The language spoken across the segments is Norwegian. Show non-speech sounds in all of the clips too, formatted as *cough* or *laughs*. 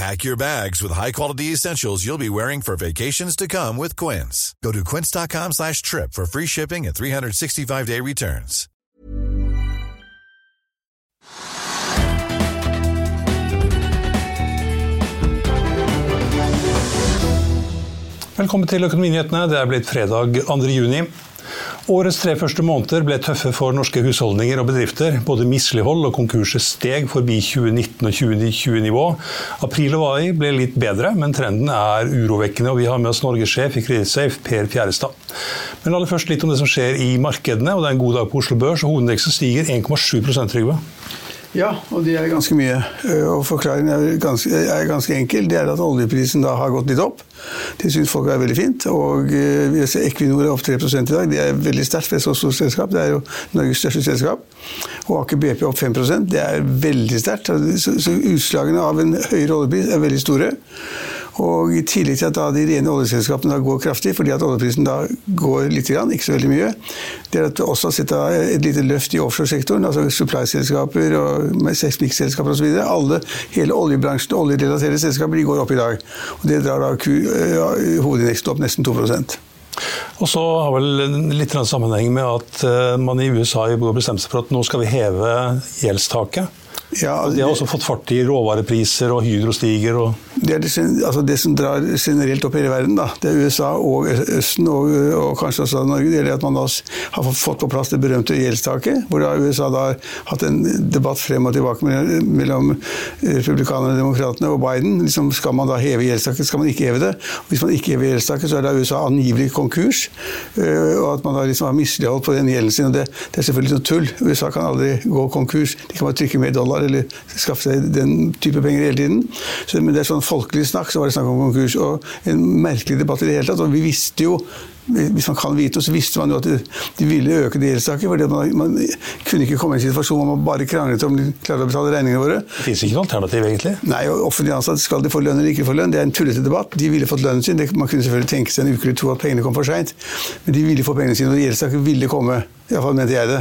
Pack your bags with high-quality essentials you'll be wearing for vacations to come with Quince. Go to quince.com slash trip for free shipping and 365-day returns. Velkommen til Økonominyhetene. Det er blitt fredag 2. juni. Årets tre første måneder ble tøffe for norske husholdninger og bedrifter. Både mislighold og konkurser steg forbi 2019- og 2020-nivå. April og mai ble litt bedre, men trenden er urovekkende. og Vi har med oss Norgessjef i Kredittsafe, Per Fjærestad. Men aller først litt om det som skjer i markedene. og Det er en god dag på Oslo Børs, og hovedindeksen stiger 1,7% Trygve. Ja, og det er ganske mye. Og Forklaringen er ganske, er ganske, enkel. Det er at oljeprisen da har gått litt opp. Det syns folk er veldig fint. Og vi ser Equinor er opp 3 i dag. Det er veldig sterkt for et så stort selskap. Det er jo Norges største selskap. Og Aker BP opp 5% Det er veldig sterkt. Så, så utslagene av en høyere oljepris er veldig store. Og I tillegg til at da de rene oljeselskapene da går kraftig, fordi at oljeprisen da går litt, ikke så veldig mye, det er at vi også har sett et lite løft i offshoresektoren, altså supply-selskaper og seismikkselskaper osv. Alle, hele oljebransjen, oljerelaterte selskaper, de går opp i dag. Og Det drar da hovedindeksen opp nesten 2% og så har vel litt sammenheng med at eh, man i USA har bestemt seg for at nå skal vi heve gjeldstaket. Ja, de har også fått fart i råvarepriser, og Hydro stiger. og det, det, altså det, som drar generelt opp hele verden, da, det er USA og Østen, og, og kanskje også Norge, det er at man har fått på plass det berømte gjeldstaket. Hvor da USA da har hatt en debatt frem og tilbake mellom republikanerne, demokratene og Biden. Liksom, skal man da heve gjeldstaket, skal man ikke heve det? Og hvis man ikke hever gjeldstaket, så er da USA angivelig konkurs. Og at man da liksom har misligholdt på den gjelden sin. og det, det, er selvfølgelig noe tull. USA kan aldri gå konkurs. De kan bare trykke mer dollar eller skaffe seg den type penger hele tiden. Så, men det er sånn folkelig snakk, så var det snakk om konkurs. Og en merkelig debatt i det hele tatt. Og vi visste jo hvis man kan vite, så visste man jo at de ville øke det gjeldstaket, man, man, kunne ikke komme i en situasjon hvor man bare kranglet om de klarte å betale regningene våre. Det fins ikke noe alternativ, egentlig? Nei, og offentlig ansatte skal de få lønn eller ikke få lønn. Det er en tullete debatt. De ville fått lønnen sin. Man kunne selvfølgelig tenke seg en uke eller to at pengene kom for seint, men de ville få pengene sine, og gjeldstaket ville komme. Iallfall mente jeg det.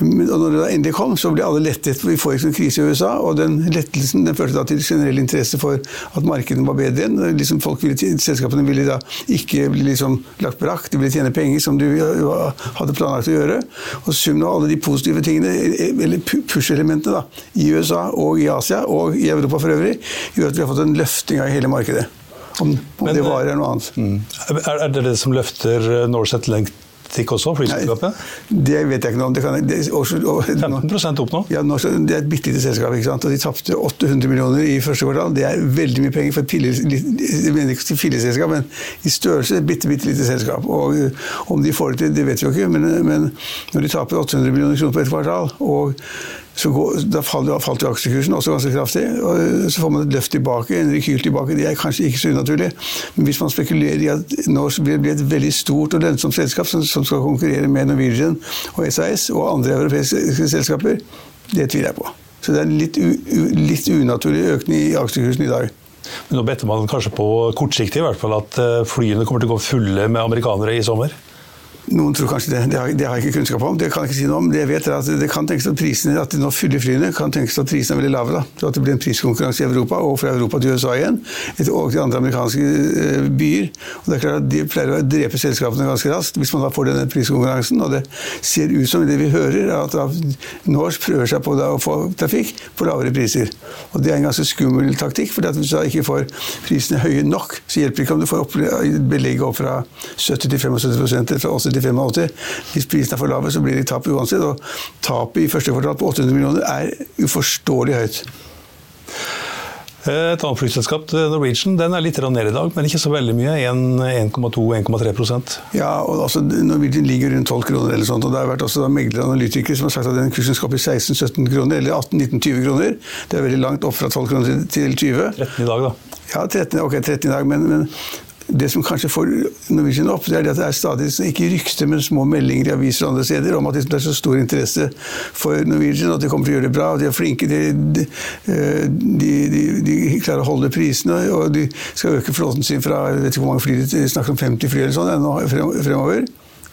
Og når det da endelig kom, så ble alle lettet. Vi får ikke noen krise i USA, og den lettelsen den førte da til generell interesse for at markedene var bedre igjen. Liksom folk ville, selskapene ville da ikke bli liksom lagt brakk, de ville tjene penger som de hadde planlagt å gjøre. Og summen av alle de positive tingene, eller push-elementene da, i USA og i Asia og i Europa for øvrig, gjør at vi har fått en løfting av hele markedet. Om, om Men, det varer eller noe annet. Mm. Er det det som løfter Norset lengt Tikk også, flyselskapet? Det vet jeg ikke noe om. Det kan, det, også, og, 15 opp nå? Ja, nå, Det er et bitte lite selskap. ikke sant? Og De tapte 800 millioner i første kvartal. Det er veldig mye penger for et filleselskap, men i størrelse et bitte, bitte lite selskap. Og Om de får det til, det vet vi jo ikke, men, men når de taper 800 millioner kroner på et kvartal og så går, da faller, falt jo aksjekursen også ganske kraftig. og Så får man et løft tilbake, en rekyl tilbake. Det er kanskje ikke så unaturlig. Men hvis man spekulerer i at Norse blir et veldig stort og lønnsomt selskap som, som skal konkurrere med Norwegian og SAS og andre europeiske selskaper, det tviler jeg på. Så det er en litt, litt unaturlig økning i aksjekursen i dag. Men nå better man kanskje på kortsiktig i hvert fall at eh, flyene kommer til å gå fulle med amerikanere i sommer? Noen tror kanskje det, det har, det har, jeg ikke kunnskap om. Det kan jeg ikke si noe om. Det jeg vet er at det kan tenkes at prisene, at de nå fyller flyene, kan tenkes at prisene er veldig lave. da. Så At det blir en priskonkurranse i Europa, og fra Europa til USA igjen. Og til andre amerikanske eh, byer. Og det er klart at De pleier å drepe selskapene ganske raskt hvis man da får denne priskonkurransen. Og det ser ut som det vi hører, at Norse prøver seg på å få trafikk på lavere priser. Og Det er en ganske skummel taktikk, for hvis du ikke får prisene høye nok, så hjelper det ikke om du får belegg opp fra 70 til 75 fra 80 75. Hvis prisene er for lave, så blir det tap uansett. Og tapet i første kvartal på 800 millioner er uforståelig høyt. Et annet flyselskap, Norwegian, den er litt ned i dag, men ikke så veldig mye. 1,2-1,3% Ja, og altså, Norwegian ligger rundt 12 kroner eller sånt. og Det har vært også meglere og analytikere som har sagt at den kursen skal opp i 16-17 kroner, eller 18-19-20 kroner. Det er veldig langt opp fra 12 kroner til 20. 13 i dag, da. Ja, 13, ok, 13 i dag, men, men det som kanskje får Norwegian opp, det er at det er stadig ikke rykter, men små meldinger i aviser og andre steder om at det er så stor interesse for Norwegian, at de kommer til å gjøre det bra. De er flinke, de, de, de, de klarer å holde prisene, og de skal øke flåten sin fra jeg vet ikke hvor mange fly, de snakker om 50 fly eller sånn fremover.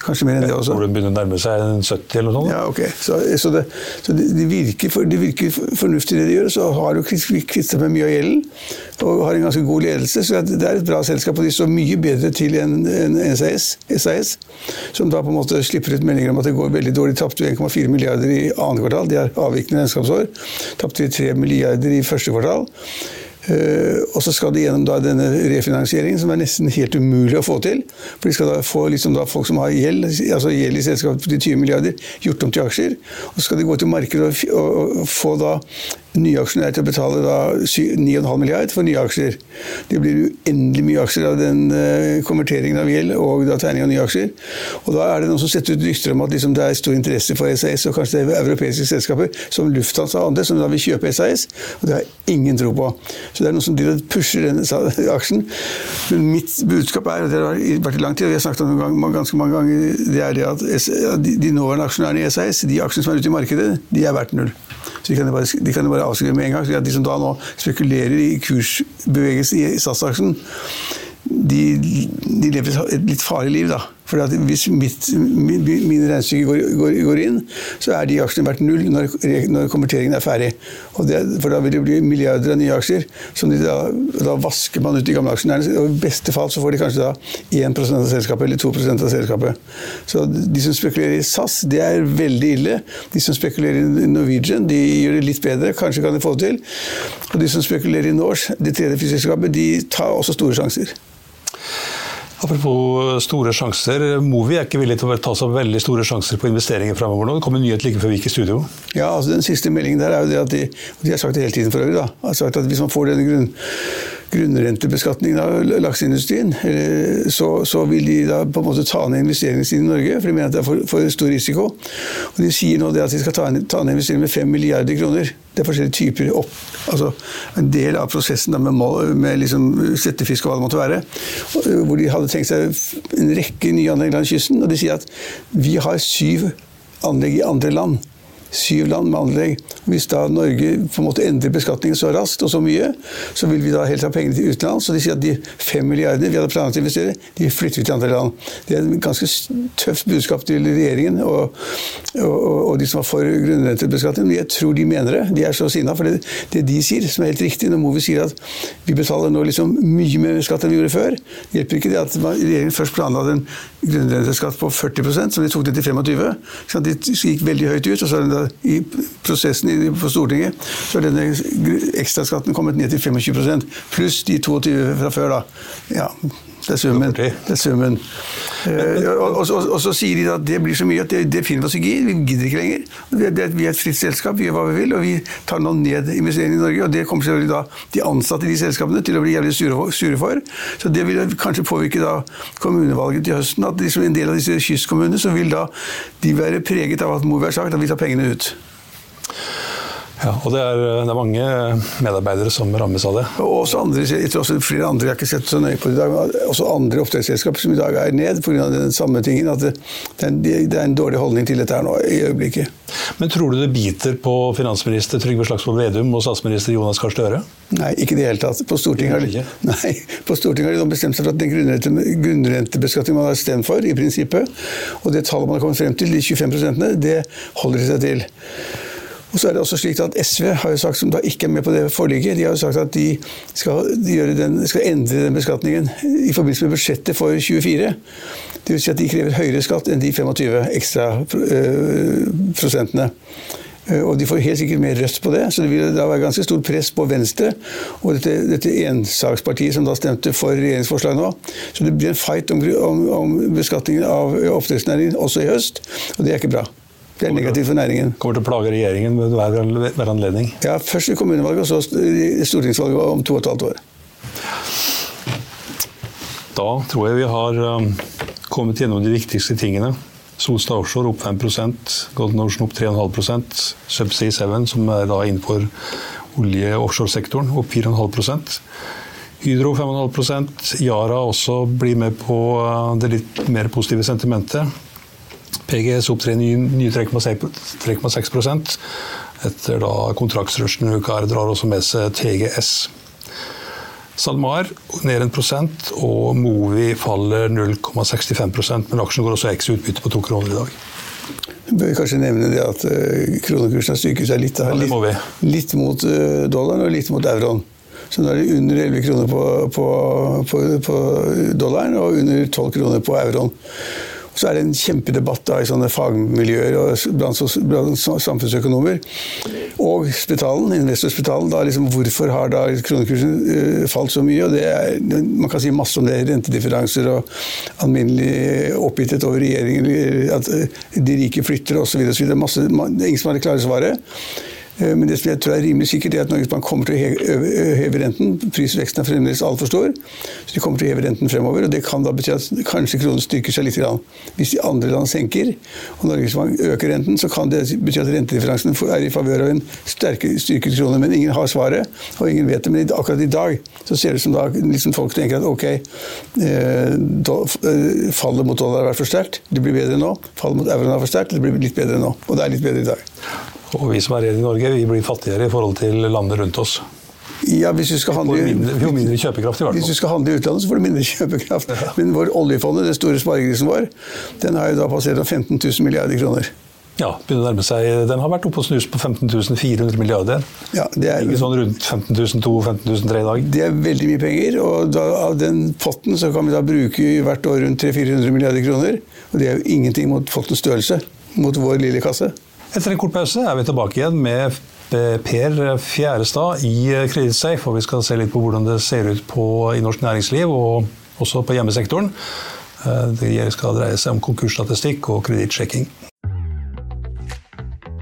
Kanskje mer enn det også. Hvor det begynner å nærme seg 70 eller noe sånt? Ja, ok. Så, så, det, så det, det, virker for, det, virker fornuftig det de gjør. Så har du kvittet seg med mye av gjelden og har en ganske god ledelse. Så det er et bra selskap, og de står mye bedre til enn en SAS, SAS, som da på en måte slipper ut meldinger om at det går veldig dårlig. Tapte 1,4 milliarder i annet kvartal. De har avvikende regnskapsår. Tapte 3 milliarder i første kvartal. Uh, og så skal de gjennom denne refinansieringen, som er nesten helt umulig å få til. For de skal da få liksom da folk som har gjeld, altså gjeld i selskapet til 20 milliarder, gjort om til aksjer. Og så skal de gå til markedet og, og, og få da nye aksjonærer til å betale 9,5 milliard for nye aksjer. Det blir uendelig mye aksjer av den uh, konverteringen av gjeld og da tegning av nye aksjer. Og da er det noen som setter ut rykter om at liksom det er stor interesse for SAS og kanskje det er europeiske selskaper som Lufthansa og andre som da vil kjøpe SAS. Og det har jeg ingen tro på. Så det er noen som pusher den aksjen. Men mitt budskap er, og det har vært i lang tid, og vi har snakket om det ganske mange ganger, det er det at de nåværende aksjonærene i SAS, de aksjene som er ute i markedet, de er verdt null. Så de kan bare, de kan bare avskrive med en gang. Så de som da nå spekulerer i kursbevegelse i SAS-aksjen, de, de, lever et litt farlig liv, da. For hvis mitt, mine regnestykker går, går, går, inn, så er de aksjene verdt null når, når konverteringen er ferdig. Det, for da vil det bli milliarder av nye aksjer, som da, da vasker man ut de gamle aksjene. Og I beste fall så får de kanskje da 1% av selskapet eller 2% av selskapet. Så de som spekulerer i SAS, det er veldig ille. De som spekulerer i Norwegian, de gjør det litt bedre. Kanskje kan de få det til. Og de som spekulerer i Norse, det tredje flyselskapet, de tar også store sjanser. Apropos store sjanser. Movi er ikke villig til å ta seg veldig store sjanser på investeringer fremover nå. Det kom en nyhet like før vi gikk i studio. Ja, altså Den siste meldingen der er jo det at de, de har sagt det hele tiden for øvrig, da, har sagt at hvis man får denne grunn grunnrentebeskatningen av lakseindustrien, så, så, vil de da på en måte ta ned investeringene sine i Norge, for de mener at det er for, for stor risiko. Og De sier nå at de skal ta ned, ta ned investeringene med 5 milliarder kroner. Det er forskjellige typer opp, altså En del av prosessen med, med liksom settefisk og hva det måtte være. Hvor de hadde tenkt seg en rekke nye anlegg langs kysten. Og de sier at vi har syv anlegg i andre land syv land med anlegg. Hvis da Norge på en måte endrer beskatningen så raskt og så mye, så vil vi da helt ha pengene til utenlands. Så de sier at de fem milliardene vi hadde planlagt å investere, de flytter vi til andre land. Det er et ganske tøft budskap til regjeringen og, og, og de som var for grunnrentebeskatning. Men jeg tror de mener det. De er så sinna. For det, det de sier, som er helt riktig, når Movi sier at vi betaler nå liksom mye mer skatt enn vi gjorde før, det hjelper ikke det at regjeringen først planla en grunnrenteskatt på 40 som de tok ned til 25 De gikk veldig høyt ut. og så er den i prosessen på Stortinget, så er denne ekstraskatten kommet ned til 25% pluss de 22 fra før. da. Ja, det er summen. Det er summen. Eh, og, og, og, og, så sier de at det blir så mye at det, det finner vi oss ikke i. Vi gidder ikke lenger. Det, det, vi er et fritt selskap, vi gjør hva vi vil, og vi tar nå ned investeringene i Norge. Og det kommer selvfølgelig da de ansatte i de selskapene til å bli jævlig sure, sure for. Så det vil kanskje påvirke da kommunevalget til høsten. At liksom en del av disse kystkommunene så vil da de være preget av at Movi har sagt at vi tar pengene ut. Ja, og det er, det er, mange medarbeidere som rammes av det. Og også andre, jeg tror også flere andre, jeg har ikke sett så nøye på det i dag, også andre oppdrettsselskaper som i dag er ned pga. den samme tingen. At det, det, er en dårlig holdning til dette her nå i øyeblikket. Men tror du det biter på finansminister Trygve Slagsvold Vedum og statsminister Jonas Gahr Støre? Nei, ikke i det hele tatt. På Stortinget har de, nei, på Stortinget har de bestemt seg for at den grunnrentebeskatningen man har stemt for, i prinsippet, og det tallet man har kommet frem til, de 25% det holder de seg til. Og så er det også slik at SV har jo sagt, som da ikke er med på det forliket, de har jo sagt at de skal, de den, skal endre den beskatningen i forbindelse med budsjettet for 2024. Det vil si at de krever høyere skatt enn de 25 ekstra øh, prosentene. Eh, og de får helt sikkert mer røst på det, så det vil da være ganske stort press på Venstre og dette, dette ensakspartiet som da stemte for regjeringsforslaget nå. Så det blir en fight om, om, om beskatningen av oppdrettsnæringen også i høst, og det er ikke bra. Det er negativt for næringen. Kommer til å plage regjeringen med hver, hver anledning? Ja, først i kommunevalget, og så stortingsvalget om to og et halvt år. Da tror jeg vi har um, kommet gjennom de viktigste tingene. Solstad Offshore opp 5 Golden Ocean opp 3,5% Subsea 7, som er da innenfor olje- og offshoresektoren, opp 4,5% Hydro 5,5% Yara også blir med på uh, det litt mer positive sentimentet. PGS opp 3, nye 3,6% etter da kontraktsrushen UKR drar også med seg TGS. SalMar ned 1 prosent, og Movi faller 0,65% men aksjen går også X utbytte på to kroner i dag. Vi bør kanskje nevne det at uh, kronekursen har styrket seg litt, litt, litt, mot uh, dollaren og litt mot euroen. Så nå er det under 11 kroner på, på, på, på dollaren og under 12 kroner på euroen. Så er det en kjempedebatt da, i sånne fagmiljøer og blant, samfunnsøkonomer. Og spitalen, investorspitalen. da liksom, hvorfor har da kronekursen uh, falt så mye? og det er, Man kan si masse om det, rentedifferanser og alminnelig oppgitthet over regjeringen, at uh, de rike flytter osv. Ingen som har det klare svaret. Eh, men det som jeg tror er rimelig sikkert, er at Norges Bank kommer til å heve, renten. Prisveksten er fremdeles altfor stor, så de kommer til å heve renten fremover. og Det kan da bety at kanskje kronen styrker seg litt. Hvis de andre land senker, og Norges Bank øker renten, så kan det bety at rentedifferansen er i favør av en sterke, styrket krone. Men ingen har svaret, og ingen vet det. Men akkurat i dag så ser det ut som da liksom folk tenker at ok, eh, eh, fallet mot dollar har vært for sterkt, det blir bedre nå. Fallet mot euroen vært for sterkt, det blir litt bedre nå. Og det er litt bedre i dag. Og vi som er igjen i Norge, vi blir fattigere i forhold til landet rundt oss. Ja, hvis du skal handle, mindre, vi mindre kjøpekraft i hvert fall. Hvis du skal handle i utlandet, så får du mindre *laughs* kjøpekraft. Ja. Men vår oljefondet, den store sparegrisen vår, den har jo da passert 15 000 milliarder kroner. Ja, begynner å nærme seg. Den har vært oppe og snust på 15 400 milliarder. Ja, det er, Ikke sånn rundt 15 200-15 300 i dag. Det er veldig mye penger. og da, Av den potten så kan vi da bruke hvert år rundt 300-400 milliarder kroner. Og det er jo ingenting mot pottens størrelse. Mot vår lille kasse. Etter en kort pause er vi tilbake igjen med Per Fjærestad i Kredittsafe. Og vi skal se litt på hvordan det ser ut på, i norsk næringsliv, og også på hjemmesektoren. Eh, det skal dreie seg om konkursstatistikk og kredittsjekking.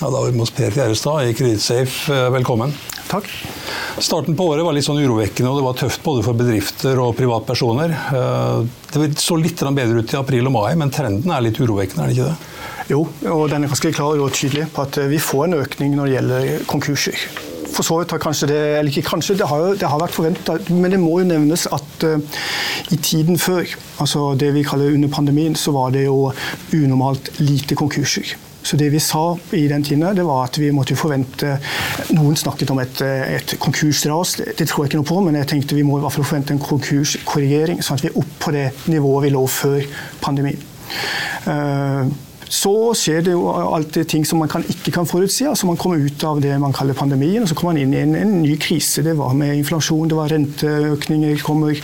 Ja, da vi med oss Per Fjærestad i Kredittsafe. Velkommen. Takk. Starten på året var litt sånn urovekkende, og det var tøft både for bedrifter og privatpersoner. Eh, det så litt bedre ut i april og mai, men trenden er litt urovekkende, er det ikke det? Jo, og den er ganske klar og tydelig på at vi får en økning når det gjelder konkurser for så vidt har kanskje det Eller ikke kanskje, det har, det har vært forventa. Men det må jo nevnes at i tiden før, altså det vi kaller under pandemien, så var det jo unormalt lite konkurser. Så det vi sa i den tiden, det var at vi måtte forvente Noen snakket om et, et konkursras, det, tror jeg ikke noe på, men jeg tenkte vi må i hvert fall forvente en konkurskorrigering, sånn at vi er oppe på det nivået vi lå før pandemien. Uh, så skjer det jo alltid ting som man kan, ikke kan forutsi. altså Man kommer ut av det man kaller pandemien, og så kommer man inn i en, en ny krise. Det var med inflasjon, det var renteøkninger kommer,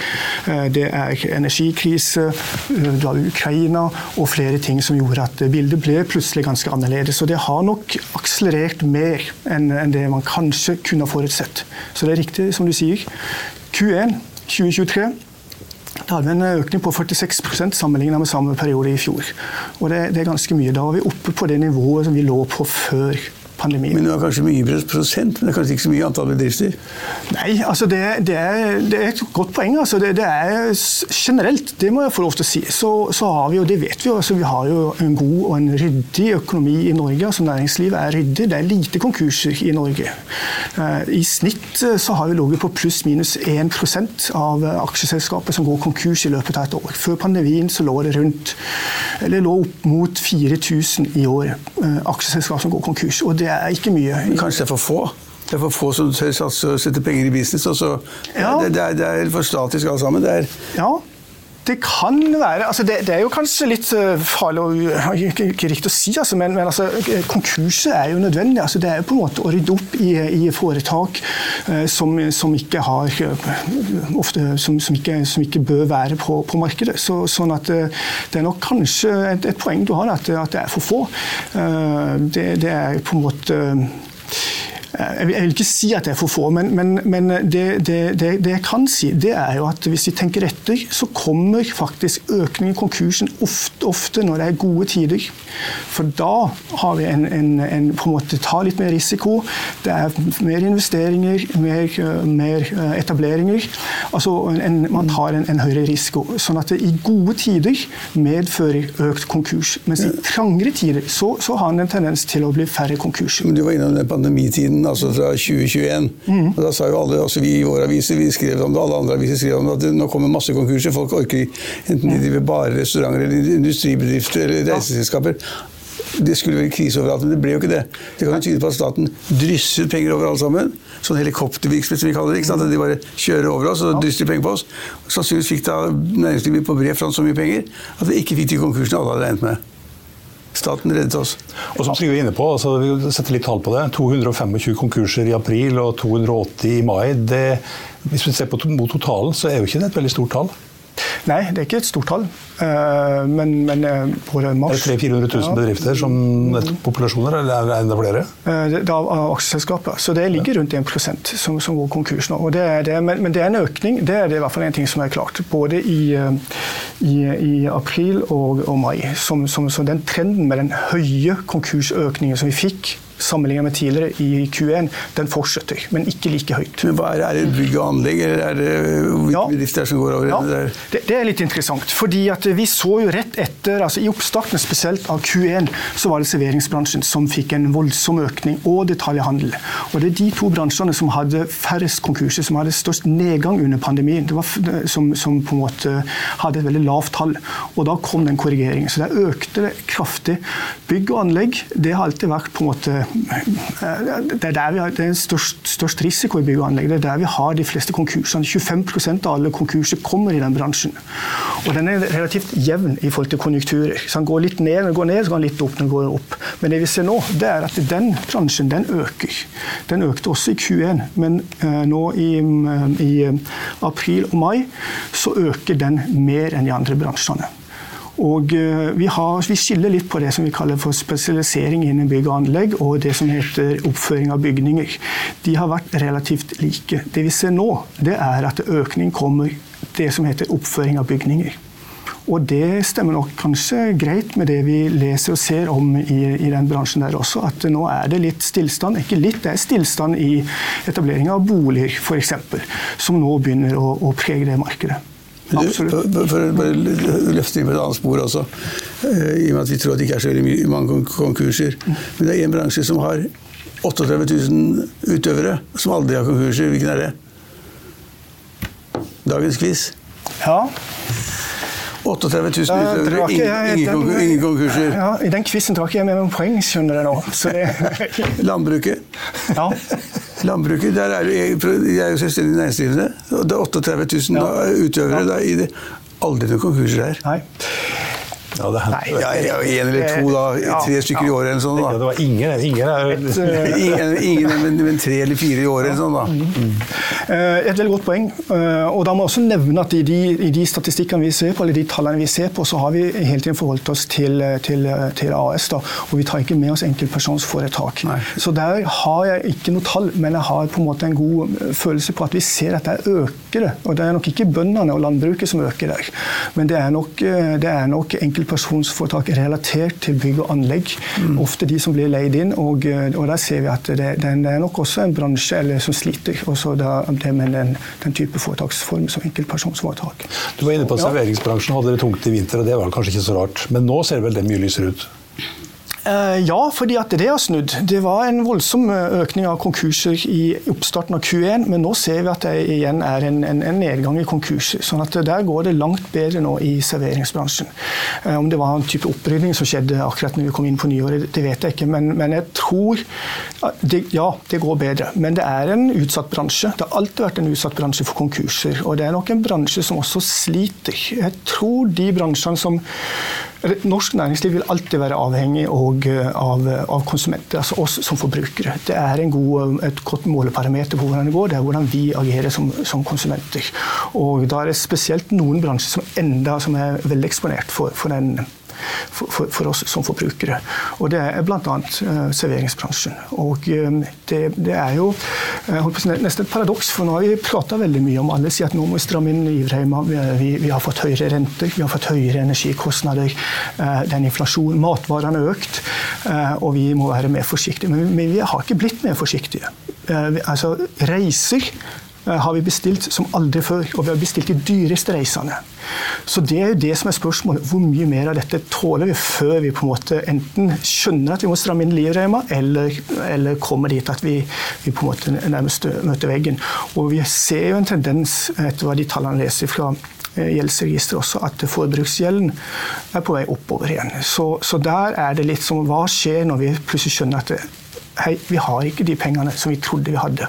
eh, det er energikrise, eh, det var Ukraina og flere ting som gjorde at bildet ble plutselig ganske annerledes. Og det har nok akselerert mer enn, det man kanskje kunne forutsett. Så det er riktig som du sier. Q1 2023 da hadde vi en økning på 46% sammenlignet med samme periode i fjor. Og det, det, er ganske mye. Da var vi oppe på det nivået som vi lå på før pandemien. Men det var kanskje mye prosent, men det er kanskje ikke så mye antall bedrifter? Nei, altså det, det, er, det er, et godt poeng. Altså det, det, er generelt, det må jeg få lov til å si, så, så har vi jo, det vet vi jo, altså vi har jo en god og en ryddig økonomi i Norge. altså Næringslivet er ryddig. Det er lite konkurser i Norge. Eh, I snitt eh, så har vi ligget på pluss-minus 1% av aksjeselskaper som går konkurs i løpet av et år. Før pandemien så lå det rundt, eller lå opp mot 4000 i år eh, aksjeselskaper som går konkurs. og det det er ikke mye. Kanskje det er for få? Det er for få som tør satse og sette penger i business. Og så, ja. det, det, er, det, er, for statisk alt sammen. Det er, ja. Det kan være altså det, det, er jo kanskje litt eh, farlig og ikke, ikke riktig å si, altså, men, men altså, konkurser er jo nødvendig. Altså, det er jo på en måte å rydde opp i, i foretak uh, som, som, ikke har ofte, som, som, ikke, som, ikke, bør være på, på markedet. Så, sånn at Det er nok kanskje et, et poeng du har, at, at, det er for få. Det, det, er på en måte jeg vil ikke si at det er for få, men, men, men det, det, det, det, jeg kan si, det er jo at hvis vi tenker etter, så kommer faktisk økningen i konkursen ofte, ofte når det er gode tider. For da har vi en, en, en, på en måte tar litt mer risiko. Det er mer investeringer, mer, mer etableringer. Altså en, man tar en, høyere risiko. Sånn at det i gode tider medfører økt konkurs. Mens i trangere tider så, så har den en tendens til å bli færre konkurser. Men du var innom den pandemitiden altså fra 2021. Mm. Da sa jo alle, altså Vi i våre aviser vi skrev om det, alle andre aviser skrev om det, at nå kommer masse konkurser. Folk orker enten de driver bare restauranter eller industribedrifter eller reiseselskaper. Det skulle være krise overalt, men det ble jo ikke det. Det kan jo tyde på at staten drysser penger over alle sammen. Sånn helikoptervirksomhet som vi kaller det. ikke sant? At de bare kjører over oss og drysser penger på oss. Sannsynligvis fikk da næringslivet på bred front så mye penger at vi ikke fikk de konkursene alle hadde regnet med. Staten reddet oss. Og som Trygve er inne på, altså, vi setter litt tall på det. 225 konkurser i april og 280 i mai. Det, hvis vi ser på mot totalen, så er jo ikke det et veldig stort tall. Nei, det er ikke et stort tall. Eh, men, men eh, på mars Er det 300 000-400 000 bedrifter som populasjoner, eller er det enda flere? Eh, det er av aksjeselskaper. Så det ligger rundt 1% som, som går konkurs nå. Det det, men, men, det er en økning. Det er det i hvert fall en ting som er klart. Både i, i, i april og, og mai. Som, som, så den trenden med den høye konkursøkningen som vi fikk sammenlignet med tidligere i Q1, den fortsetter, men ikke like høyt. Men hva Er det, er det bygg og anlegg, eller er det hvilke ja. bedrifter som går over? Ja, det, det, er litt interessant. fordi vi så jo rett etter, altså I oppstarten spesielt av Q1 så var det serveringsbransjen som fikk en voldsom økning, og detaljhandel. Og Det er de to bransjene som hadde færrest konkurser, som hadde størst nedgang under pandemien. Det var, som, som på en måte hadde et veldig lavt tall. Og da kom den korrigeringen. Så der økte det kraftig. Bygg og anlegg det har alltid vært på en måte det er der vi har det er størst, størst risiko i bygg og anlegg. Det er der vi har de fleste konkursene. 25% av alle konkurser kommer i den bransjen. Og den er relativt jevn i forhold til konjunkturer. Så den går litt ned, når den går ned, så går den litt opp, den går opp. Men det vi ser nå, det er at den bransjen den øker. Den økte også i Q1, men uh, nå i, uh, i april og mai så øker den mer enn de andre bransjene. Og eh, vi, har, vi, skiller litt på det som vi kaller for spesialisering innen bygg og anlegg, og det som heter oppføring av bygninger. De har vært relativt like. Det vi ser nå, det er at økning kommer det som heter oppføring av bygninger. Og det stemmer nok kanskje greit med det vi leser og ser om i, i den bransjen der også, at nå er det litt stillstand. Ikke litt, det er stillstand i etablering av boliger f.eks., som nå begynner å, å prege det markedet. Absolutt. For, å løfte inn på et annet spor også, eh, i og med at vi tror at det ikke er så veldig mange konkurser. Men det er en bransje som har 38 000 utøvere, som aldri har konkurser. Hvilken er det? Dagens quiz. Ja. 38 000 utøvere, ingen, konkurser. Ja, I den quizen drar ikke jeg med meg poeng, skjønner du nå. *laughs* Landbruket. Ja. *laughs* Landbruket, der er, er jo selvstendig næringsdrivende. Det er 38 000 ja. utøvere. Da, i det. Aldri noen konkurser her. Nei. Ja, det Nei, ja, ja, en eller to, da. Tre stykker i året eller sånn. Da. Det var ingen, ingen, *laughs* ingen, ingen men, men, tre eller fire i året eller sånn, da. Mm. Et veldig godt poeng. Og da må jeg også nevne at i de, i de, statistikkene vi ser på, eller de tallene vi ser på, så har vi hele tiden forholdt oss til, til, til AS. da, Og vi tar ikke med oss enkeltpersonsforetak. Så der har jeg ikke noe tall, men jeg har på en måte en god følelse på at vi ser at det øker. Og det er nok ikke bøndene og landbruket som øker der, men det er nok, det er nok enkeltpersonsforetak relatert til bygg og anlegg. Mm. Ofte de som blir leid inn. Og, og der ser vi at det, det, er nok også en bransje eller, som sliter. Også da, det med den, den, type foretaksform som enkeltpersonsforetak. Du var inne på at serveringsbransjen, hadde det tungt i vinter, og det var kanskje ikke så rart. Men nå ser vel det mye lysere ut? Eh, ja, fordi at det har snudd. Det var en voldsom eh, økning av konkurser i oppstarten av Q1, men nå ser vi at det igjen er en, en, en nedgang i konkurser. sånn at der går det langt bedre nå i serveringsbransjen. Eh, om det var en type opprydning som skjedde akkurat når vi kom inn på nyåret, det vet jeg ikke. Men, men jeg tror det, Ja, det går bedre. Men det er en utsatt bransje. Det har alltid vært en utsatt bransje for konkurser. Og det er nok en bransje som også sliter. Jeg tror de bransjene som Norsk næringsliv vil alltid være avhengig eh, av, av, konsumenter, altså oss som forbrukere. Det er god, et godt måleparameter på hvordan det går, det er hvordan vi agerer som, som, konsumenter. Og Da er det spesielt noen bransjer som enda som er veldig eksponert for, for den for, for, for, oss som forbrukere. Og Det er bl.a. Uh, serveringsbransjen. Og uh, det, det, er jo uh, nesten et paradoks, for nå har vi prata veldig mye om alle sier at nå må vi stramme inn livreima. Vi, vi, vi, har fått høyere renter, vi har fått høyere energikostnader. Uh, den inflasjonen, matvarene har økt, og vi må være mer forsiktige. Men, men, vi har ikke blitt mer forsiktige. Altså, reiser har vi bestilt som aldri før, og vi har bestilt de dyreste reisene. Så det er jo det som er spørsmålet. Hvor mye mer av dette tåler vi før vi på en måte enten skjønner at vi må stramme inn livreima, eller, eller kommer dit at vi, vi, på en måte nærmest møter veggen. Og vi ser jo en tendens, etter hva de tallene leser fra eh, gjeldsregisteret også, at forbruksgjelden er på vei oppover igjen. Så, så der er det litt som hva skjer når vi plutselig skjønner at det, hei, vi har ikke de pengene som vi trodde vi hadde.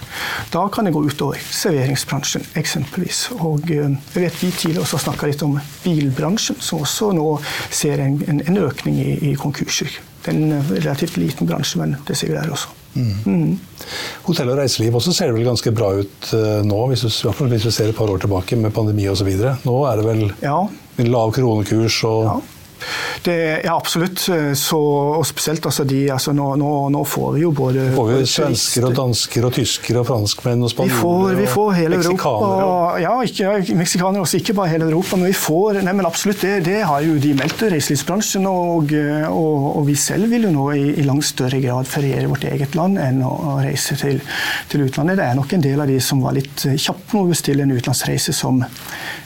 Da kan det gå utover serveringsbransjen eksempelvis. Og eh, jeg vet vi tidligere også snakka litt om bilbransjen, som også nå ser en, en, en økning i, i, konkurser. Det er en relativt liten bransje, men det ser vi der også. Mm. Mm. Hotell og reiseliv også ser vel ganske bra ut uh, nå, hvis du, hvis du, ser et par år tilbake med pandemi osv. Nå er det vel ja. lav kronekurs og ja. Det, ja, absolutt. Så, og spesielt altså de, altså nå, nå, nå, får vi jo både Får vi svensker og dansker og tyskere og franskmenn og spanjoler vi får, vi hele Europa. Ja, ikke, meksikanere også. Ikke bare hele Europa, men vi får nei, men absolutt, det, det har jo de meldt reiselivsbransjen. Og, og, og, vi selv vil jo nå i, i langt større grad feriere vårt eget land enn å, å reise til, til, utlandet. Det er nok en del av de som var litt kjappe med å bestille en utenlandsreise, som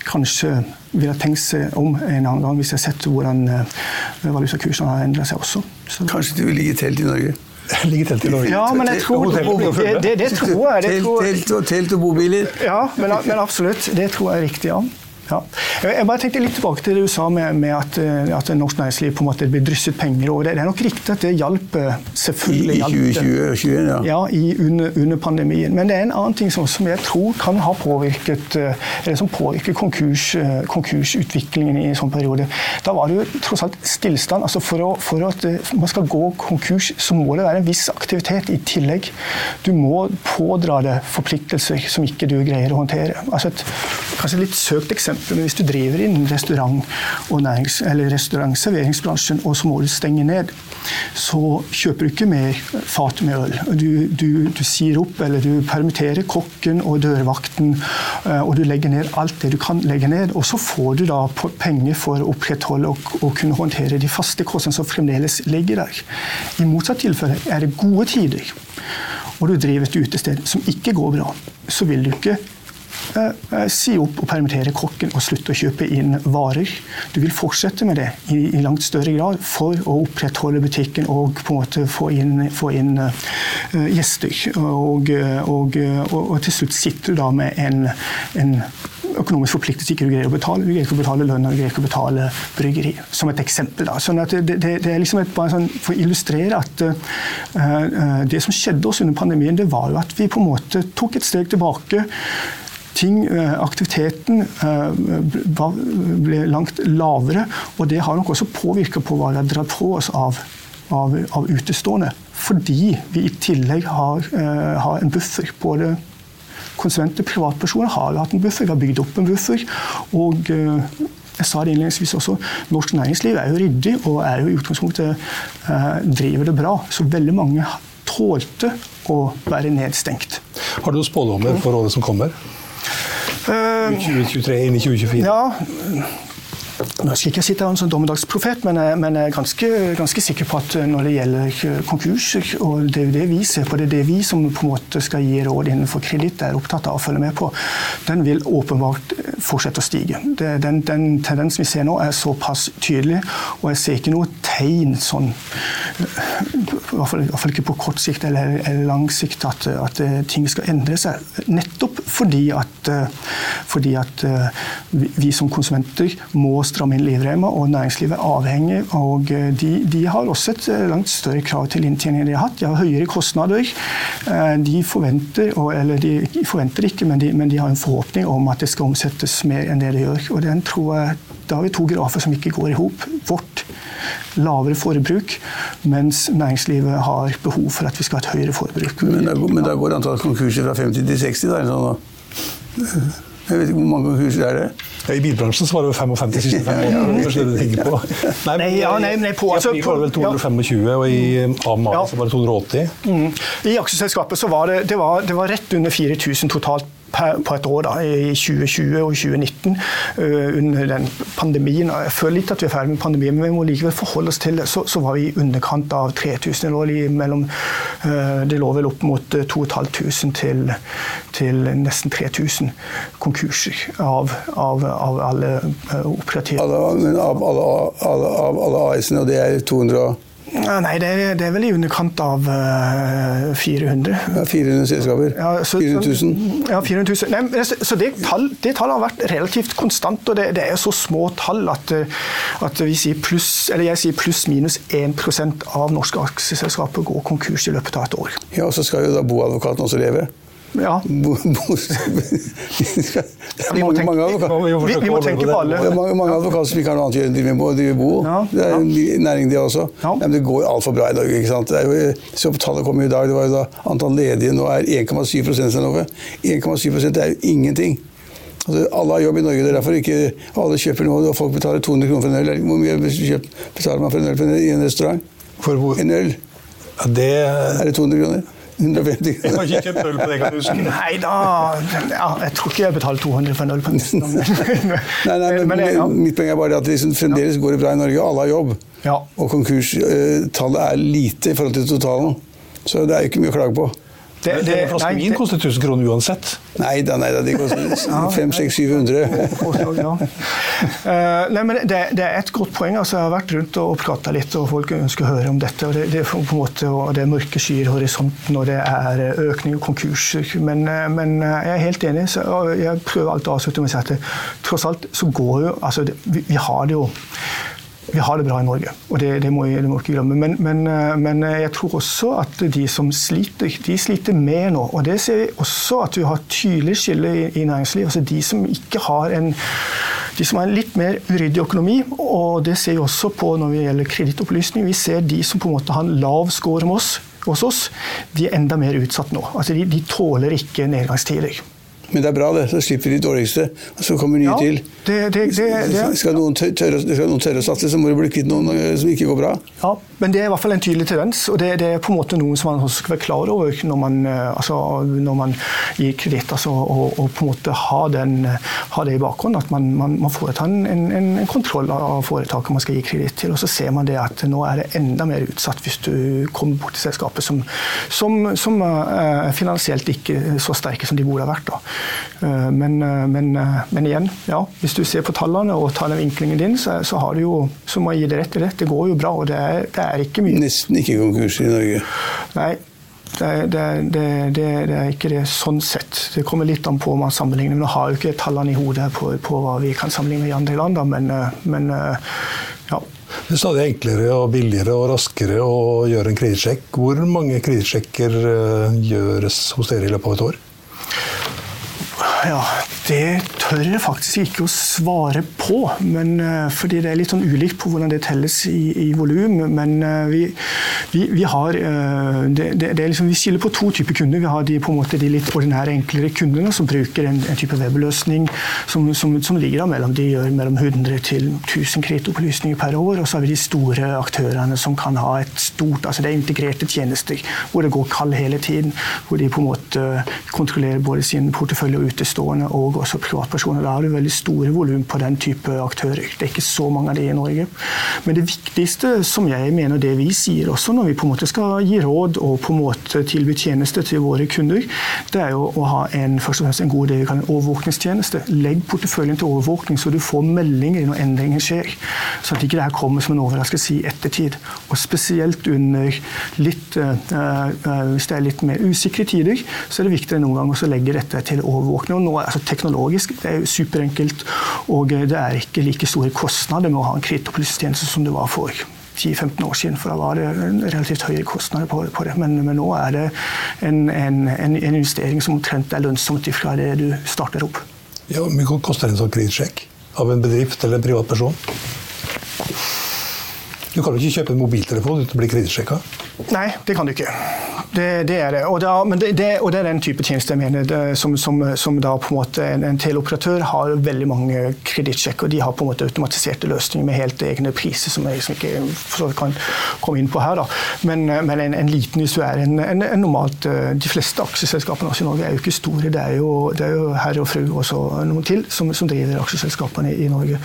kanskje ville tenkt seg om en annen gang hvis jeg har sett hvordan eh, valutakursene har endret seg også. Så. Kanskje du vil ligge i telt i Norge? Ligge telt i Norge? Ja, men jeg tror det, det, det tror jeg. Det tror, telt, og, telt og bobiler? Ja, men, men absolutt. Det tror jeg er riktig, ja. Ja. Jeg bare tenkte litt tilbake til det du sa med, med at, eh, at, norsk næringsliv på en måte blir drysset penger over. Det, er nok riktig at det hjalp eh, selvfølgelig I, i 2020, ja. ja i, under, under, pandemien. Men det er en annen ting som, som jeg tror kan ha påvirket eh, eller som påvirker konkurs, konkursutviklingen i en sånn periode. Da var det jo tross alt stillstand. altså For, å, for at man skal gå konkurs, så må det være en viss aktivitet i tillegg. Du må pådra deg forpliktelser som ikke du greier å håndtere. Altså et kanskje litt søkt eksempel. Men hvis du driver innen restaurant- og nærings, eller restaurantserveringsbransjen, og så må du stenge ned, så kjøper du ikke mer fat med øl. Du, du, du sier opp eller du permitterer kokken og dørvakten, eh, og du legger ned alt det du kan legge ned. Og så får du da penger for å opprettholde og, og kunne håndtere de faste kostnadene som fremdeles ligger der. I motsatt tilfelle er det gode tider, og du driver et utested som ikke går bra, så vil du ikke si opp og permittere kokken og slutte å kjøpe inn varer. Du vil fortsette med det i, i langt større grad for å opprettholde butikken og på en måte få inn, få inn uh, gjester. Og, og, og, og, til slutt sitter du da med en, en økonomisk forpliktelse ikke du greier å betale. Du greier ikke å betale lønn og du greier ikke å betale bryggeri, som et eksempel. Da. Sånn at det, det, det er liksom et, bare sånn, For å illustrere at uh, det som skjedde oss under pandemien, det var jo at vi på en måte tok et steg tilbake ting, eh, aktiviteten eh, ble langt lavere. Og det har nok også påvirka på hva vi har dratt på oss av, av, av, utestående. Fordi vi i tillegg har, eh, har en buffer. Både konsulenter og privatpersoner har hatt en buffer. Vi har bygd opp en buffer. og jeg sa det innledningsvis også, Norsk næringsliv er jo ryddig og er jo i utgangspunktet driver det bra. Så veldig mange tålte å være nedstengt. Har du noen spådommer for året som kommer? 2023 inn i 2024? Ja, nå skal jeg ikke sitte her som dommedagsprofet, men men jeg er ganske, ganske, sikker på at når det gjelder konkurser, og det er jo det vi ser på, det er det vi som på en måte skal gi råd innenfor kreditt, er opptatt av å følge med på, den vil åpenbart fortsette å stige. Det, den, den tendensen vi ser nå, er såpass tydelig, og jeg ser ikke noe tegn sånn i hvert fall, i hvert fall ikke på kort sikt eller, eller lang sikt at, at, ting skal endre seg. Nettopp fordi at, fordi at vi som konsumenter må stramme inn livremma, og næringslivet er avhengig. og eh, de, de, har også et eh, langt større krav til inntjening de har hatt. De har høyere kostnader. Eh, de forventer, eller de forventer ikke, men de, men de, har en forhåpning om at det skal omsettes mer enn det det gjør. Og den tror jeg, Da har vi to grafer som ikke går i hop. Vårt lavere forbruk, mens næringslivet har behov for at vi skal ha et høyere forbruk. Men da, går antall konkurser fra 50 til 60? da? Sånn, jeg vet ikke hvor mange konkurser er det? Ja, I bilbransjen så var det jo 55 de siste fem årene. Kanskje det du på? Nei, *laughs* nei, ja, nei, nei på, altså, I var det vel 225, og i AMA ja. så var det 280. Mm. I aksjeselskapet så var det, det var, det var rett under 4000 totalt på et år, da, i 2020 og 2019, uh, under den pandemien. Jeg føler litt at vi er ferdig med pandemien, men vi må likevel forholde oss til det. Så, så var vi i underkant av 3000. Det lå, mellom, uh, det lå vel opp mot 2500 til, til nesten 3000 konkurser av, av, av alle operative. Alle, av alle, alle, alle AS-ene, og det er 200 Nei, det er, det er, vel i underkant av uh, 400. Ja, 400 selskaper? Ja, så, 400 000? Ja, 400 000. Nei, så det, tall, det tallet har vært relativt konstant, og det, det er så små tall at, eh, at vi sier pluss, eller jeg sier pluss-minus 1% av norske aksjeselskaper går konkurs i løpet av et år. Ja, og Så skal jo da boadvokaten også leve? Ja. *laughs* vi, må tenke, vi, vi må tenke på alle. Det er mange, mange advokater som ikke har noe annet å gjøre enn å drive bo. Ja, det er en næring, det også. Ja. men det går altfor bra i Norge. ikke sant? Jo, så Tallet kom i dag, det var jo da antall ledige nå er 1,7% eller noe. 1,7 er jo ingenting. Altså, alle har jobb i Norge, det er derfor ikke alle kjøper noe. og Folk betaler 200 kroner for en øl. Hvor mye betaler man for en øl i en restaurant? For hvor? En øl. Ja, det... Er det 200 kroner? 150 Jeg har ikke kjøpt øl på det, kan du huske. Nei da, ja, jeg tror ikke jeg betaler 200 for en øl på en *laughs* nei, nei, men, *laughs* men ja. Mitt poeng er bare at liksom, fremdeles går det bra i Norge, alle har jobb. Ja. Og konkurstallet er lite i forhold til totalen. Så det er jo ikke mye å klage på. Det, det, en flaske vin koster 1000 kroner uansett. Nei da, nei da, de koster 500-700. ja. nei, men det, det, er et godt poeng. altså Jeg har vært rundt og prata litt, og folk ønsker å høre om dette. og Det, det, på en måte, og det mørke skyer i horisonten, og det er økning og konkurser. Men, eh, men, eh, jeg er helt enig. Så, jeg prøver alltid å avslutte med å si at tross alt så går jo altså vi, vi har det jo vi har det bra i Norge, og det, det, må, det må ikke glemme. Men, men, eh, men, jeg tror også at de som sliter, de sliter med nå. Og det ser vi også at vi har tydelig skille i, i næringslivet. Altså de som ikke har en de som har en litt mer uryddig økonomi, og det ser vi også på når det gjelder kredittopplysning. Vi ser de som på en måte har en lav score hos oss, de er enda mer utsatt nå. Altså de, de tåler ikke nedgangstider. Men det er bra, det. Så slipper de dårligste, og så kommer nye Ja, til. det, det, det, Skal noen tørre, skal noen tørre å satse, så må du bli kvitt noen eh, som ikke går bra. Ja, men det er i hvert fall en tydelig tendens, og det, det er på en måte noe som man også skal være klar over når man, eh, altså, når man gir kreditt. Altså, og, og på en måte ha, den, ha det i bakgrunnen, at man, man, man foretar en, en, en kontroll av foretaket man skal gi kreditt til. Og så ser man det at nå er det enda mer utsatt hvis du kommer bort til selskapet som, som, som er finansielt ikke så sterke som de burde ha vært. Da. Eh, Men, eh, men, eh, men igjen, ja, hvis du ser på tallene og tar den vinklingen din, så, så, har du jo, så må jeg gi det rett i det. Det går jo bra, og det er, det er ikke mye Nesten ikke konkurser i Norge. Nei, det, det, det, det, det er ikke det sånn sett. Det kommer litt an på om man sammenligner. Men Nå har jo ikke tallene i hodet på, på hva vi kan sammenligne med i andre land, da, men, men ja. Det er stadig enklere og billigere og raskere å gjøre en kredittsjekk. Hvor mange kredittsjekker gjøres hos dere i løpet av et år? over. Ja, det tør jeg faktisk ikke å svare på. Men, eh, fordi det er litt sånn ulikt på hvordan det telles i, i volum. Men eh, vi, vi, vi har eh, det, det, det liksom, Vi skiller på to typer kunder. Vi har de, på en måte, de litt ordinære, enklere kundene som bruker en, en type webløsning som, som, som ligger da mellom de gjør mellom 100 til 1000 kreditopplysninger per år. Og så har vi de store aktørene som kan ha et stort altså Det er integrerte tjenester hvor det går kall hele tiden. Hvor de på en måte kontrollerer både sin portefølje og utestående og også privatpersoner. Da har du veldig store volum på den type aktører. Det er ikke så mange av de i Norge. Men det viktigste, som jeg mener det vi sier også når vi på en måte skal gi råd og på en måte tilby tjenester til våre kunder, det er jo å ha en, først og fremst en god det vi kaller en overvåkningstjeneste. Legg porteføljen til overvåkning, så du får meldinger når endringer skjer. Så at ikke det her kommer som en overraskelse i ettertid. Og spesielt under litt, uh, uh, hvis det er litt mer usikre tider, så er det viktig noen ganger å legge dette til overvåkning. Nå, altså, teknologisk det er superenkelt, og eh, det er ikke like store kostnader med å ha en kredittopplysningstjeneste som det var for 10-15 år siden, for da var det relativt høye kostnader på, på det. Men, men, nå er det en, en, en, investering som omtrent er lønnsomt fra det du starter opp. Ja, Hvor mye koster en sånn kredittsjekk av en bedrift eller en privatperson? Du kan jo ikke kjøpe en mobiltelefon uten å bli kredittsjekka. Nei, det kan du ikke. Det, det er det. Og, da, det, det. og det er den type tjeneste jeg mener. Som, som, som, da på en måte en, en teleoperatør har veldig mange kredittsjekker. De har på en måte automatiserte løsninger med helt egne priser, som jeg liksom ikke kan komme inn på her. Da. Men, men en, en, liten hvis du er en, en, normalt eh, De fleste aksjeselskapene også i Norge er jo ikke store. Det er jo, det er jo herre og fru og så noen til som, som driver aksjeselskapene i, i Norge.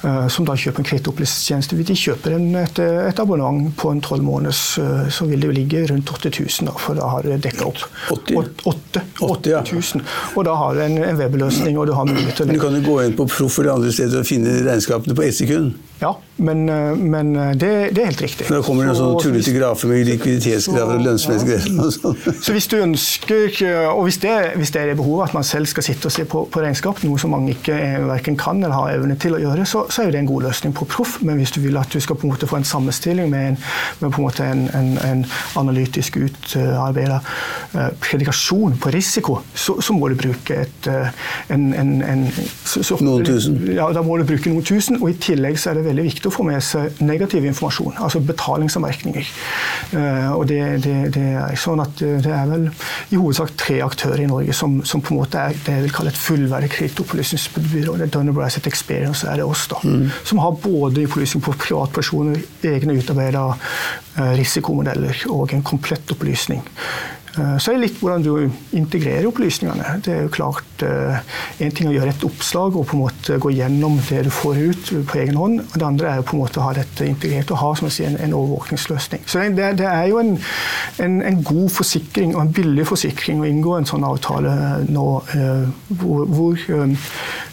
Uh, som da kjøper en kredittopplysningstjeneste. De kjøper en, et, et abonnement på en tolv måneders, uh, så vil det ligge rundt 8000. For da har du dekket opp 80? 8, 80, ja. 8000. Og da har du en, en webløsning, og du har mulighet til å Men du kan jo gå inn på Proff eller andre steder og finne regnskapene på ett sekund. Ja, men, uh, men uh, det, det er helt riktig. Da kommer det en sånn Så- tullete grafer med likviditetsgrafer og lønnsomhetsgrafer og sånn. *laughs* Så hvis du ønsker, og hvis det, hvis det er det behovet at man selv skal sitte og se på, på regnskap, noe som mange ikke verken hverken kan eller har evne til å gjøre, så, så er det en god løsning på proff. Men hvis du vil at du skal på en måte få en sammenstilling med, en, med på en, måte en, en, en analytisk utarbeida eh, predikasjon på risiko, så, så må du bruke et, eh, en, en, en så, så, Noen tusen. Ja, da må du bruke noen tusen. Og i tillegg så er det veldig viktig å få med seg negativ informasjon, altså betalingsanmerkninger. Eh, og det, det, det er sånn at det er vel i hovedsak tre aktører i Norge som, som på en måte er det jeg vil kalle et fullverdig kredittopplysningsbyrå. Det er Dun Bradstreet Experience, er det oss, da. Som har både opplysning på privatpersoner, egne utarbeida eh, risikomodeller og en komplett opplysning. Eh, Så er det litt hvordan du integrerer opplysningene. Det er jo klart En ting å gjøre et oppslag og på en måte gå gjennom det du får ut på egen hånd. og Det andre er jo på en måte å ha dette integrert og ha som jeg sier, en, overvåkningsløsning. Så det, det er jo en, en, en god forsikring og en billig forsikring å inngå en sånn avtale nå. eh, Hvor, hvor eh,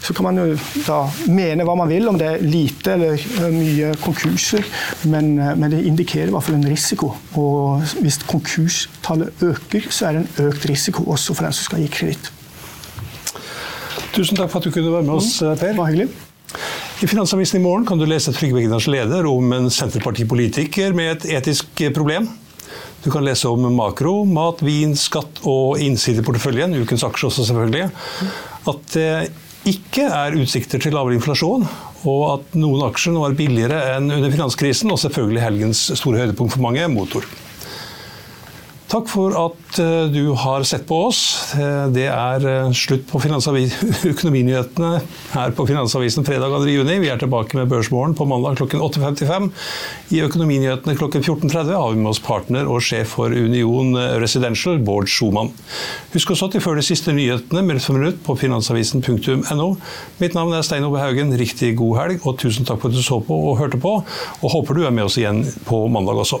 Så kan man jo da mene hva man vil, om det er lite eller eh, mye konkurser, men, eh, men det indikerer i hvert fall en risiko. Og hvis konkurstallet øker, så er det en økt risiko også for den som skal gi kreditt. Tusen takk for at du kunne være med oss, Per. Det var hyggelig. I Finansavisen i morgen kan du lese Trygve Egnars leder om en senterpartipolitiker med et etisk problem. Du kan lese om makro, mat, vin, skatt og innsideporteføljen, ukens aksje også selvfølgelig. At det ikke er utsikter til lavere inflasjon, og at noen aksjer nå er billigere enn under finanskrisen, og selvfølgelig helgens store høydepunkt for mange, motor. Takk for at eh, du har sett på oss. Eh, det er eh, slutt på *laughs* økonominyhetene her på Finansavisen fredag 2. juni. Vi er tilbake med Børsmorgen på mandag klokken 8.55. I Økonominyhetene klokken 14.30 har vi med oss partner og sjef for Union Residential, Bård Schumann. Husk at de før de siste nyhetene minutt for minutt på finansavisen.no. Mitt navn er Stein Ove Haugen. Riktig god helg, og tusen takk for at du så på og hørte på. Og håper du er med oss igjen på mandag også.